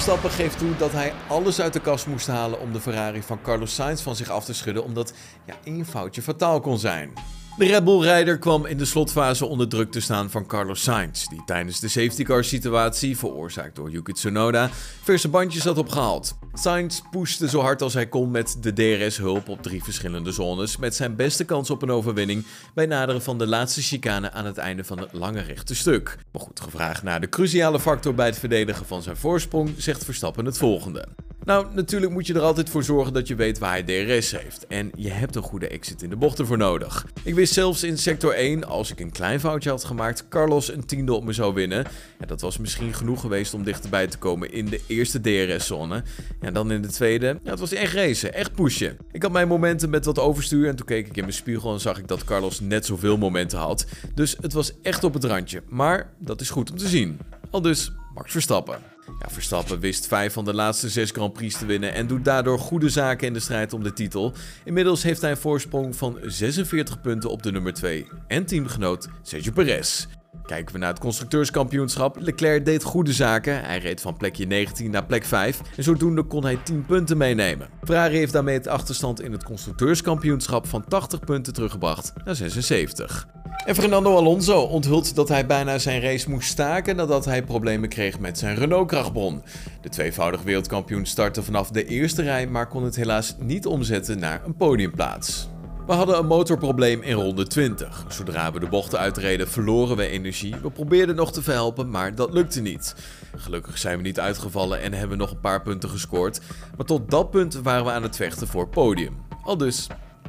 Verstappen geeft toe dat hij alles uit de kast moest halen om de Ferrari van Carlos Sainz van zich af te schudden, omdat ja, één foutje fataal kon zijn. De Red Bull-rijder kwam in de slotfase onder druk te staan van Carlos Sainz, die tijdens de safety car situatie, veroorzaakt door Yuki Tsunoda, verse bandjes had opgehaald. Sainz pushte zo hard als hij kon met de DRS-hulp op drie verschillende zones, met zijn beste kans op een overwinning bij naderen van de laatste chicane aan het einde van het lange rechte stuk. Maar goed, gevraagd naar de cruciale factor bij het verdedigen van zijn voorsprong, zegt Verstappen het volgende. Nou, natuurlijk moet je er altijd voor zorgen dat je weet waar hij DRS heeft. En je hebt een goede exit in de bochten voor nodig. Ik wist zelfs in sector 1, als ik een klein foutje had gemaakt, Carlos een tiende op me zou winnen. Ja, dat was misschien genoeg geweest om dichterbij te komen in de eerste DRS-zone. Ja, dan in de tweede, het was echt racen, echt pushen. Ik had mijn momenten met wat overstuur en toen keek ik in mijn spiegel en zag ik dat Carlos net zoveel momenten had. Dus het was echt op het randje. Maar dat is goed om te zien. Al dus Max Verstappen. Ja, Verstappen wist vijf van de laatste zes Grand Prix te winnen en doet daardoor goede zaken in de strijd om de titel. Inmiddels heeft hij een voorsprong van 46 punten op de nummer 2 en teamgenoot Sergio Perez. Kijken we naar het constructeurskampioenschap. Leclerc deed goede zaken. Hij reed van plekje 19 naar plek 5 en zodoende kon hij 10 punten meenemen. Ferrari heeft daarmee het achterstand in het constructeurskampioenschap van 80 punten teruggebracht naar 76. En Fernando Alonso onthult dat hij bijna zijn race moest staken nadat hij problemen kreeg met zijn Renault-krachtbron. De tweevoudig wereldkampioen startte vanaf de eerste rij, maar kon het helaas niet omzetten naar een podiumplaats. We hadden een motorprobleem in ronde 20. Zodra we de bochten uitreden, verloren we energie. We probeerden nog te verhelpen, maar dat lukte niet. Gelukkig zijn we niet uitgevallen en hebben nog een paar punten gescoord. Maar tot dat punt waren we aan het vechten voor podium. Al dus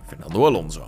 Fernando Alonso.